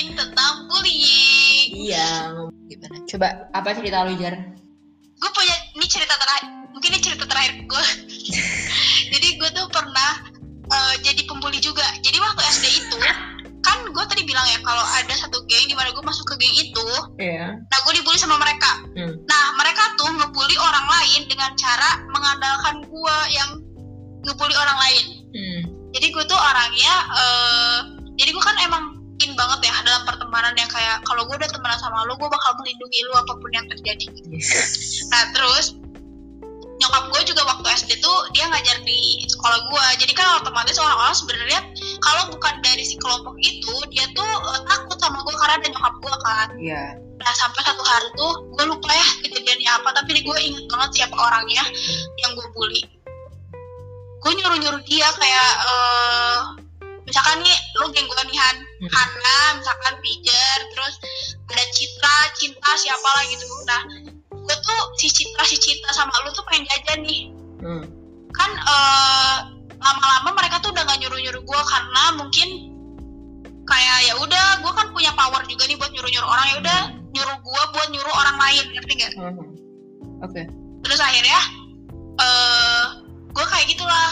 ngomongin tentang bullying. Iya, gimana? Coba apa cerita lu Jar? Gue punya ini cerita terakhir, mungkin ini cerita terakhir gue. jadi gue tuh pernah uh, jadi pembuli juga. Jadi waktu SD itu kan gue tadi bilang ya kalau ada satu geng di mana gue masuk ke geng itu, Iya. nah gue dibully sama mereka. Hmm. Nah mereka tuh ngebully orang lain dengan cara mengandalkan gue yang ngebully orang lain. Hmm. Jadi gue tuh orangnya, eh jadi gue kan emang in banget ya dalam pertemanan yang kayak kalau gue udah temenan sama lo, gue bakal melindungi lo apa pun yang terjadi. Nah terus nyokap gue juga waktu SD tuh dia ngajar di sekolah gue, jadi kan otomatis orang-orang sebenarnya kalau bukan dari si kelompok itu dia tuh eh, takut sama gue karena ada nyokap gue kan. Iya. Nah sampai satu hari tuh gue lupa ya kejadiannya apa, tapi gue inget banget siapa orangnya yang gue bully. Gue nyuruh-nyuruh dia kayak eh misalkan nih lu geng gue nih Han, Hmm. Hana, misalkan Pijar, terus ada Citra, Cinta, siapa lah gitu. Nah gue tuh si Citra, si Cinta sama lu tuh pengen jajan nih. Hmm. Kan eh lama-lama mereka tuh udah gak nyuruh-nyuruh gue karena mungkin kayak ya udah gue kan punya power juga nih buat nyuruh-nyuruh orang ya udah nyuruh gue buat nyuruh orang lain ngerti gak? Hmm. Oke. terus akhirnya eh gue kayak gitulah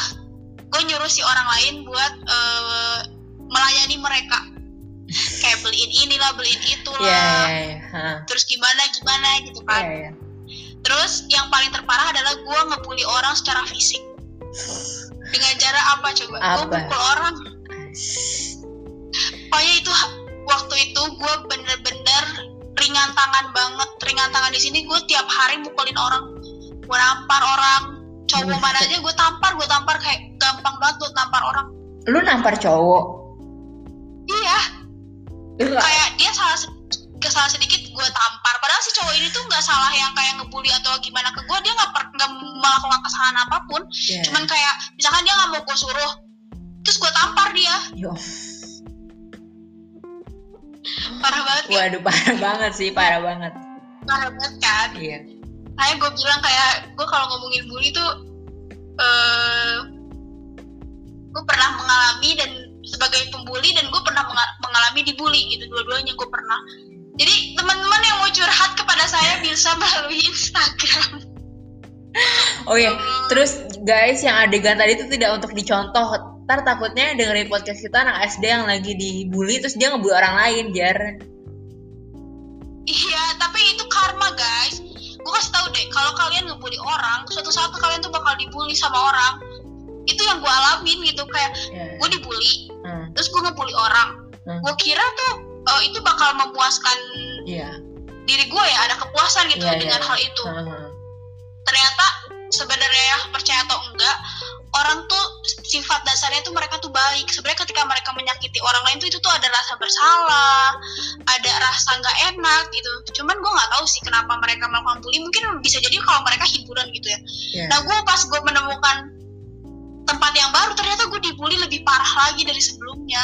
nyuruh si orang lain buat eh, melayani mereka. Kayak beliin inilah beliin itulah. Iya, iya, iya. Hah. terus gimana gimana gitu kan. Iya, iya. terus yang paling terparah adalah gue ngebully orang secara fisik. Dengan cara apa coba? Gue pukul orang. Pokoknya itu waktu itu gue bener-bener ringan tangan banget. Ringan tangan di sini gue tiap hari mukulin orang. Gue nampar orang cowok mana aja gue tampar gue tampar kayak gampang banget buat nampar orang Lu nampar cowok? iya Lu kayak dia salah se- salah sedikit gue tampar padahal si cowok ini tuh nggak salah yang kayak ngebully atau gimana ke gue dia nggak per- nggak melakukan kesalahan apa pun Iya. cuman kayak misalkan dia nggak mau gue suruh terus gue tampar dia Yo. parah banget ya Waduh, parah banget sih, parah banget. parah banget kan Iya. Kayak gue bilang kayak gue kalau ngomongin bully tuh eh gue pernah mengalami dan sebagai pembuli dan gue pernah menga- mengalami dibully gitu dua-duanya gue pernah jadi teman-teman yang mau curhat kepada saya bisa melalui Instagram Oh iya, terus guys yang adegan tadi itu tidak untuk dicontoh. Ntar takutnya dengerin podcast kita anak SD yang lagi dibully terus dia ngebully orang lain, Jar. iya tapi itu karma guys gue kasih tahu deh kalau kalian ngebully orang suatu saat kalian tuh bakal dibully sama orang itu yang gue alamin gitu kayak Iya. gue dibully Hmm, terus gue ngebully orang Hmm. gue kira tuh eh, itu bakal memuaskan Iya. diri gue ya ada kepuasan gitu Iya, dengan iya. hal itu Heeh. ternyata sebenarnya ya percaya atau enggak orang tuh sifat dasarnya tuh mereka tuh baik. Sebenarnya ketika mereka menyakiti orang lain tuh itu tuh ada rasa bersalah ada rasa nggak enak gitu. Cuman gue nggak tahu sih kenapa mereka melakukan bully. Mungkin bisa jadi kalau mereka hiburan gitu ya. Iya. nah gue pas gue menemukan tempat yang baru ternyata gue dibully lebih parah lagi dari sebelumnya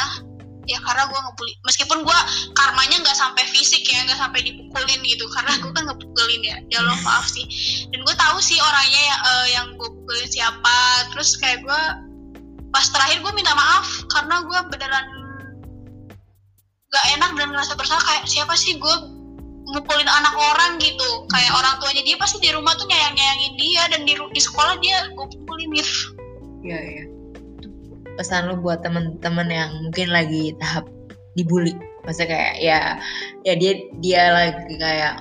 ya karena gue ngebully meskipun gue karmanya nggak sampai fisik ya nggak sampai dipukulin gitu. Karena gue kan ngepukulin ya. Ya Allah maaf sih. Dan gue tahu sih orangnya yang, eh, yang gue pukulin siapa. Terus kayak gue pas terakhir gue minta maaf karena gue beneran gak enak dan ngerasa bersalah. Kayak siapa sih gue mukulin anak orang gitu? Kayak orang tuanya dia pasti di rumah tuh nyayang nyayangin dia dan di di sekolah dia gue pukulin gitu. Iya, iya. Pesan lu buat temen-temen yang mungkin lagi tahap dibully. Maksudnya kayak ya ya dia dia lagi kayak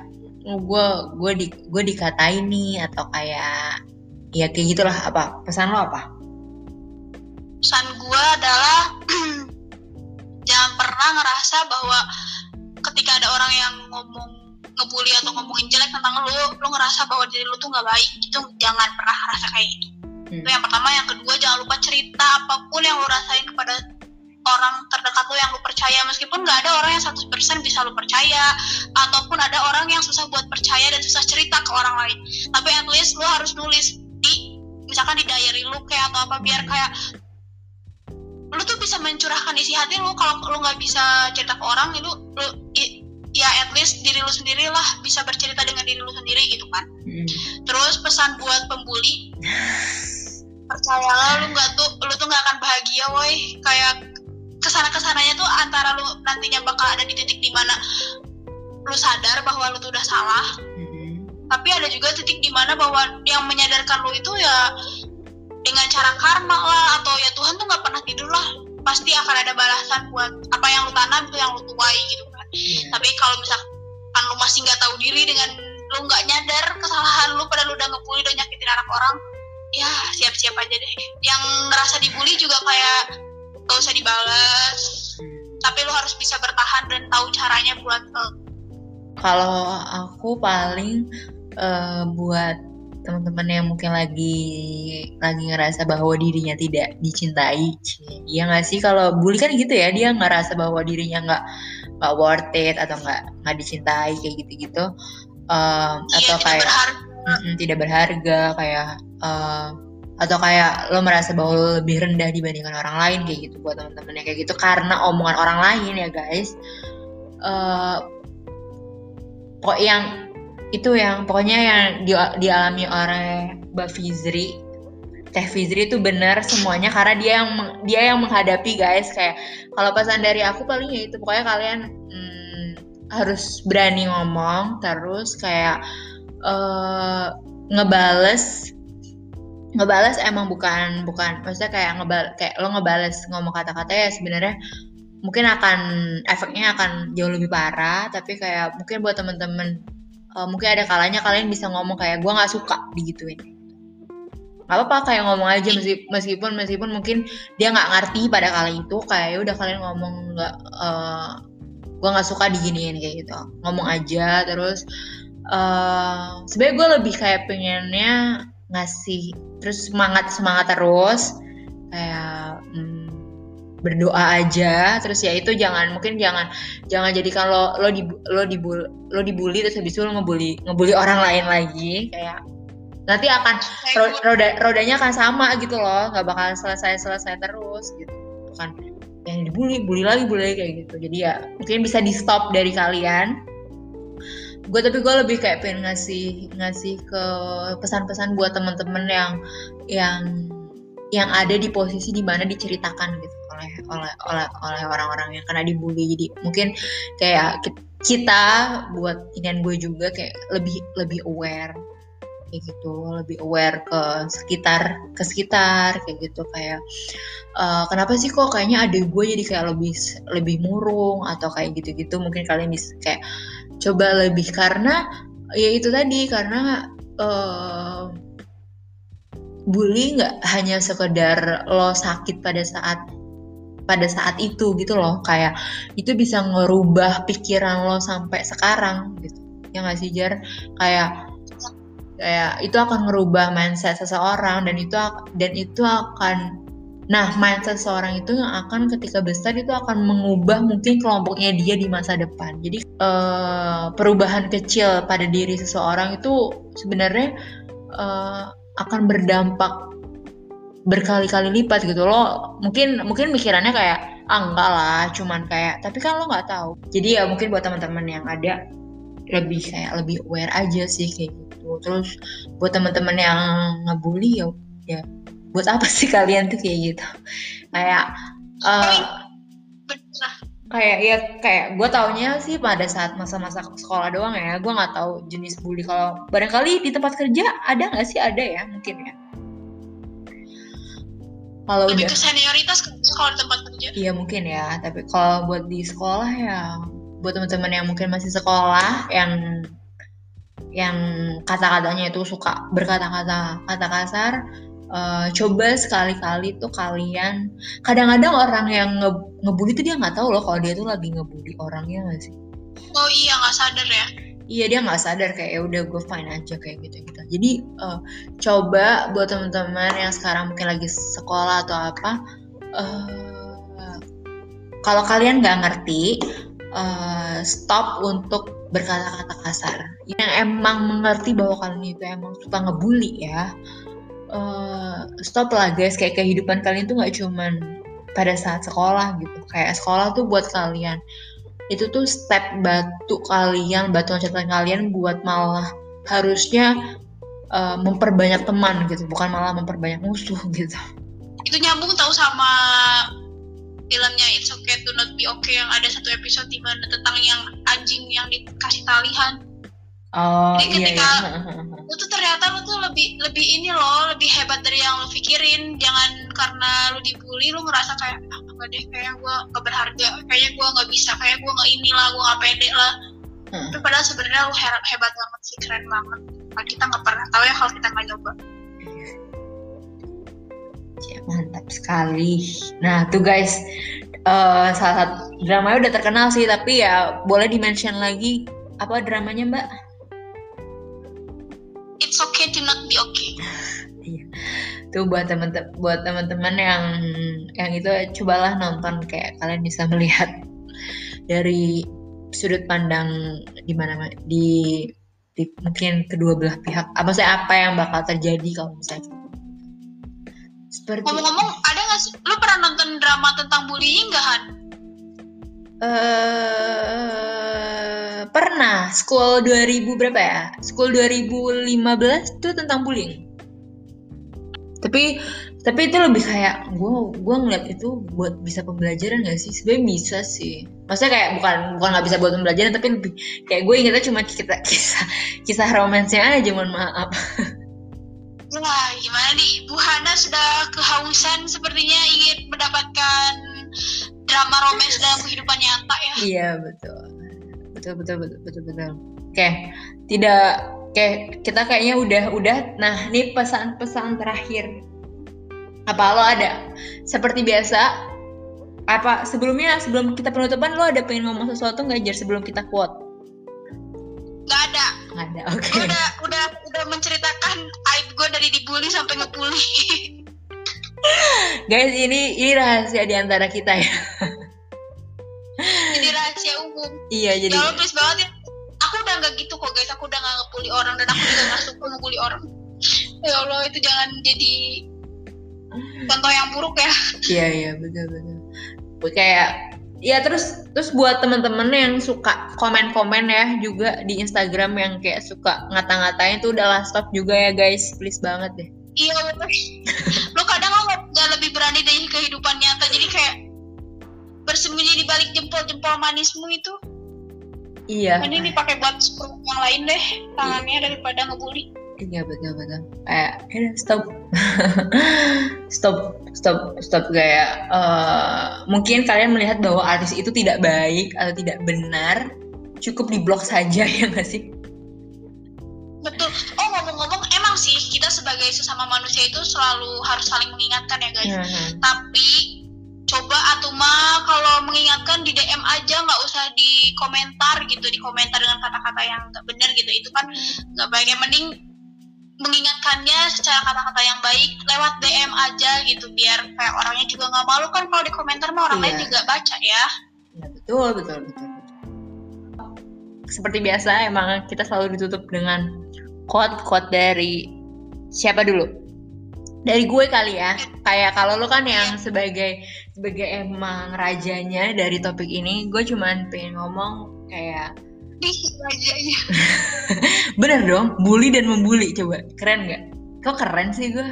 oh, gue gue di gue dikatain nih atau kayak ya kayak gitulah apa pesan lu apa? pesan gue adalah jangan pernah ngerasa bahwa ketika ada orang yang ngomong ngebully atau ngomongin jelek tentang lu lu ngerasa bahwa diri lu tuh nggak baik itu jangan pernah ngerasa kayak gitu Hmm. itu yang pertama yang kedua jangan lupa cerita apa pun yang lu rasain kepada orang terdekat lu yang lu percaya. Meskipun nggak ada orang yang 100% bisa lu percaya ataupun ada orang yang susah buat percaya dan susah cerita ke orang lain. Tapi at least lu harus nulis di misalkan di diary lu kayak atau apa biar kayak lu tuh bisa mencurahkan isi hati lu. Kalau lu nggak bisa cerita ke orang lu lu ya at least diri lu sendiri lah bisa bercerita dengan diri lu sendiri gitu kan. Hmm. terus pesan buat pembuli percayalah lu nggak tuh lu tuh nggak akan bahagia woi kayak ke sana ke sananya tuh antara lu nantinya bakal ada di titik di mana lu sadar bahwa lu tuh udah salah Mm-mm. tapi ada juga titik di mana bahwa yang menyadarkan lu itu ya dengan cara karma lah atau ya Tuhan tuh nggak pernah tidur lah pasti akan ada balasan buat apa yang lu tanam itu yang lu tuai gitu kan Iya. tapi kalau misalkan lu masih nggak tahu diri dengan lu nggak nyadar kesalahan lu padahal lu udah ngebully udah nyakitin anak orang ya siap-siap aja deh. Yang ngerasa dibully juga kayak gak usah dibalas tapi lu harus bisa bertahan dan tahu caranya buat eh, Kalau aku paling eh, buat teman-teman yang mungkin lagi lagi ngerasa bahwa dirinya tidak dicintai, iya nggak sih? Kalau bully kan gitu ya, dia ngerasa bahwa dirinya nggak nggak worth it atau nggak nggak dicintai kayak gitu-gitu, Em, iya atau kayak berharga Mm-mm, tidak berharga kayak eh, atau kayak lo merasa bahwa lo lebih rendah dibandingkan orang lain kayak gitu buat teman-teman yang kayak gitu karena omongan orang lain ya guys. Pokok yang itu yang pokoknya yang di- dialami oleh Mbak Fizri. Teh Fizri itu benar semuanya karena dia yang dia yang menghadapi guys. Kayak kalau pesan dari aku paling ya itu pokoknya kalian hmm, harus berani ngomong terus kayak eh ngebales ngebales emang bukan bukan maksudnya kayak ngebal kayak lo ngebales ngomong kata-kata ya sebenarnya mungkin akan efeknya akan jauh lebih parah tapi kayak mungkin buat temen-temen eh, mungkin ada kalanya kalian bisa ngomong kayak gue nggak suka digituin. Nggak apa-apa kayak ngomong aja meski- meskipun meskipun mungkin dia nggak ngerti pada kali itu kayak ya udah kalian ngomong nggak eh gue nggak suka diginiin kayak gitu. Ngomong aja terus sebenarnya gue lebih kayak pengennya ngasih terus semangat semangat terus. Kayak hmm, berdoa aja. Terus ya itu jangan mungkin jangan jangan jadi kalau lo di lo dibul lo dibully terus habis itu lo ngebully ngebully orang lain lagi. Kayak nanti akan gua- roda rodanya akan sama gitu loh. Nggak bakal selesai selesai terus gitu. Kan yang dibully bully lagi bully lagi kayak gitu. Jadi ya mungkin bisa di stop dari kalian gue tapi gue lebih kayak pengen ngasih ngasih ke pesan-pesan buat teman-teman yang yang yang ada di posisi di mana diceritakan gitu oleh oleh oleh oleh orang-orang yang kena dibully. Jadi mungkin kayak ki- kita buat inian gue juga kayak lebih lebih aware kayak gitu. Lebih aware ke sekitar ke sekitar kayak gitu. Kayak eh, kenapa sih kok kayaknya adik gue jadi kayak lebih lebih murung atau kayak gitu-gitu. Mungkin kalian bisa kayak coba lebih karena ya itu tadi karena eh bully nggak hanya sekedar lo sakit pada saat pada saat itu gitu loh. Kayak itu bisa ngerubah pikiran lo sampai sekarang gitu. Ya nggak sih Jar? Kayak kayak itu akan ngerubah mindset seseorang dan itu dan itu akan nah mindset seseorang itu yang akan ketika besar itu akan mengubah mungkin kelompoknya dia di masa depan. Jadi eh, perubahan kecil pada diri seseorang itu sebenarnya eh, akan berdampak berkali-kali lipat gitu loh. Mungkin mungkin mikirannya kayak ah enggak lah cuman kayak tapi kan lo nggak tahu. Jadi ya mungkin buat teman-teman yang ada lebih kayak lebih aware aja sih kayak gitu. Terus buat teman-teman yang ngebully ya ya buat apa sih kalian tuh kayak gitu? Kayak bener kayak ya kayak gue taunya sih pada saat masa-masa sekolah doang ya gue nggak tahu jenis bully. Kalau barangkali di tempat kerja ada nggak sih? Ada ya mungkin ya. Kalau udah ke senioritas kan kalau di tempat kerja. Iya mungkin ya. Tapi kalau buat di sekolah ya buat teman-teman yang mungkin masih sekolah yang yang kata-katanya itu suka berkata-kata kata kasar eh, coba sekali-kali tuh kalian kadang-kadang orang yang nge ngebully tuh dia nggak tahu loh kalau dia tuh lagi ngebully orangnya nggak sih? Oh iya nggak sadar ya? Iya dia nggak sadar kayak ya udah gue fine aja kayak gitu gitu jadi eh, coba buat teman-teman yang sekarang mungkin lagi sekolah atau apa eh, kalau kalian nggak ngerti eh, stop untuk berkata-kata kasar. Yang emang mengerti bahwa kalian itu emang suka ngebully ya eh, stop lah guys. Kayak kehidupan kalian tuh nggak cuman pada saat sekolah gitu. Kayak sekolah tuh buat kalian. Itu tuh step batu kalian batu loncatan kalian buat malah harusnya eh, memperbanyak teman gitu. Bukan malah memperbanyak musuh gitu. Itu nyambung tahu sama filmnya It's Okay to Not Be Okay yang ada satu episode di mana tentang yang anjing yang dikasih talihan oh Jadi iya ketika- iya lu tuh ternyata lu tuh lebih lebih ini loh lebih hebat dari yang lu pikirin jangan karena lu dibully lu ngerasa kayak ah, enggak deh kayaknya gue gak berharga kayaknya gue nggak bisa kayak gue nggak inilah gue nggak pede lah Hmm. tapi padahal sebenarnya lu hebat, hebat banget sih keren banget Nah, kita nggak pernah tahu ya kalau kita nggak nyoba Ya, mantap sekali. Nah, tuh guys, eh, salah satu dramanya udah terkenal sih, tapi ya boleh di-mention lagi apa dramanya, Mbak? It's okay to not be okay. Tuh buat teman-teman buat teman-teman yang yang itu cobalah nonton kayak kalian bisa melihat dari sudut pandang di mana di, di mungkin kedua belah pihak. Apa sih apa yang bakal terjadi kalau misalnya? Seperti ngomong-ngomong ada nggak sih lu pernah nonton drama tentang bullying nggak Han pernah school 2000 berapa ya? School 2015 itu tentang bullying. Tapi tapi itu lebih kayak gue gue ngeliat itu buat bisa pembelajaran gak sih? Sebenarnya bisa sih. Maksudnya kayak bukan bukan nggak bisa buat pembelajaran tapi lebih kayak gue ingetnya cuma kita kisah kisah romansnya aja mohon maaf. Wah, gimana nih? Bu Hana sudah kehausan sepertinya ingin mendapatkan drama romance dalam kehidupan nyata ya. Iya betul. Betul betul betul betul betul. Oke, tidak oke kita kayaknya udah udah. Nah, ini pesan-pesan terakhir. Apa lo ada? Seperti biasa apa sebelumnya sebelum kita penutupan lo ada pengen ngomong sesuatu nggak Jar sebelum kita quote? Gak ada. Nggak ada. Oke. Gue udah udah udah menceritakan aib gue dari dibully sampai ngebully. Guys, ini ini rahasia di antara kita ya. Iya, jadi Allah please banget ya. Aku udah nggak gitu kok guys. Aku udah nggak ngebully orang dan aku juga nggak suka ngebully orang. Ya Allah itu jangan jadi contoh yang buruk ya. Iya iya betul betul. Kayak ya terus terus buat teman-teman yang suka komen-komen ya juga di Instagram yang kayak suka ngata-ngatain tuh udahlah stop juga ya guys, please banget deh. Iya bener. Lo kadang lo nggak lebih berani dari kehidupan nyata. Jadi kayak bersembunyi di balik jempol-jempol manismu itu. Iya. Ini dipakai buat yang lain deh tangannya daripada ngebully. Iya betul betul. Kayak eh, stop, stop, stop, stop kayak eh, mungkin kalian melihat bahwa artis itu tidak baik atau tidak benar, cukup diblok saja ya nggak sih? Betul. Oh ngomong-ngomong emang sih kita sebagai sesama manusia itu selalu harus saling mengingatkan ya guys. Mhm. Tapi coba Atuma kalau mengingatkan di DM aja nggak usah di komentar gitu di komentar dengan kata-kata yang nggak benar gitu itu kan nggak baik yang mending mengingatkannya secara kata-kata yang baik lewat DM aja gitu biar kayak orangnya juga nggak malu kan kalau di komentar mah orang Iya. lain juga baca ya Ya, betul, betul, betul. Seperti biasa, emang kita selalu ditutup dengan quote-quote dari siapa dulu? Dari gue kali ya. Kayak kalau lu kan yang sebagai sebagai emang rajanya dari topik ini, gue cuman pengen ngomong kayak rajanya bener dong, bully dan membuli coba. Keren nggak? Kok keren sih gue?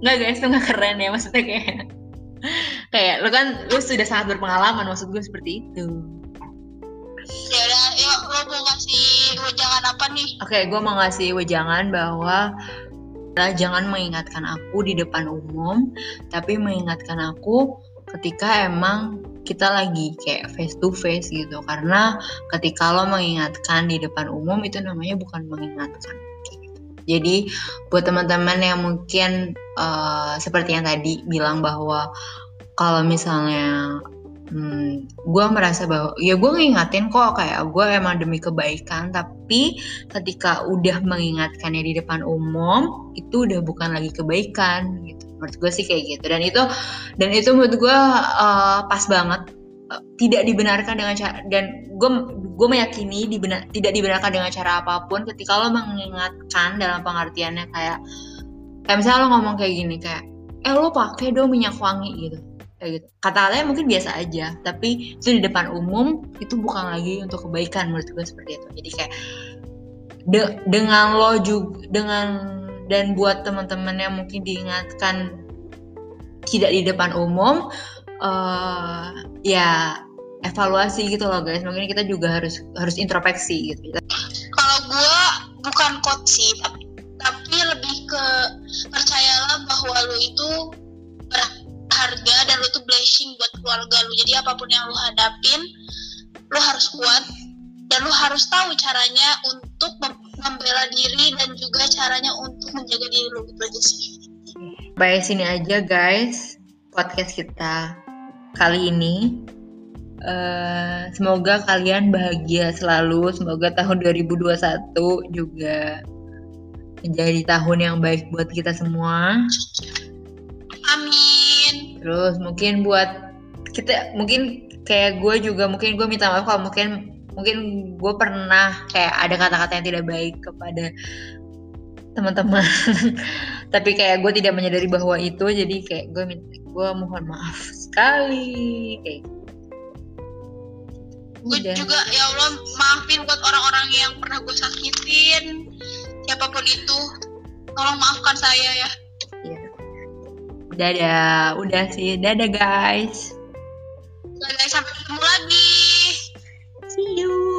Nggak guys, itu nggak keren ya maksudnya kayak kayak lu kan lu sudah sangat berpengalaman maksud gue seperti itu. ya udah yuk lo mau ngasih wejangan apa nih Oke, gue mau ngasih wejangan bahwa jangan mengingatkan aku di depan umum, tapi mengingatkan aku ketika emang kita lagi kayak face to face gitu. Karena ketika lo mengingatkan di depan umum itu namanya bukan mengingatkan. Jadi buat teman-teman yang mungkin eh, seperti yang tadi bilang bahwa kalau misalnya hmm, gue merasa bahwa ya gue ngingatin kok kayak gue emang demi kebaikan tapi ketika udah mengingatkannya di depan umum itu udah bukan lagi kebaikan gitu. Menurut gue sih kayak gitu. Dan itu dan itu menurut gue uh, pas banget. Tidak dibenarkan dengan cara dan gue gue meyakini dibenar, tidak dibenarkan dengan cara apa pun ketika lo mengingatkan dalam pengertiannya kayak kayak misalnya lo ngomong kayak gini kayak eh lo pakai dong minyak wangi gitu kayak gitu. Kata-katanya mungkin biasa aja tapi itu di depan umum itu bukan lagi untuk kebaikan menurut gue seperti itu. Jadi kayak de- dengan lo juga dengan dan buat teman-teman yang mungkin diingatkan tidak di depan umum eh ya evaluasi gitu loh guys. Mungkin kita juga harus harus introspeksi gitu. Kalau gue bukan coach sih tapi tapi lebih ke percayalah bahwa lu itu berharga dan lu tuh blessing buat keluarga lu jadi apa pun yang lu hadapin lu harus kuat dan lu harus tahu caranya untuk mem- membela diri dan juga caranya untuk menjaga diri lu gitu aja sih Sampai sini aja guys podcast kita kali ini. Eh, semoga kalian bahagia selalu. Semoga tahun 2021 juga menjadi tahun yang baik buat kita semua. amin Terus mungkin buat kita mungkin kayak gue juga mungkin gue minta maaf kalau mungkin mungkin gue pernah kayak ada kata-kata yang tidak baik kepada teman-teman. Tapi kayak gue tidak menyadari bahwa itu jadi kayak gue minta gue mohon maaf sekali kayak gue udah. juga ya Allah maafin buat orang-orang yang pernah gue sakitin siapa pun itu. Tolong maafkan saya ya ya dadah. Udah sih. Dadah guys. Sampai ketemu lagi. See you.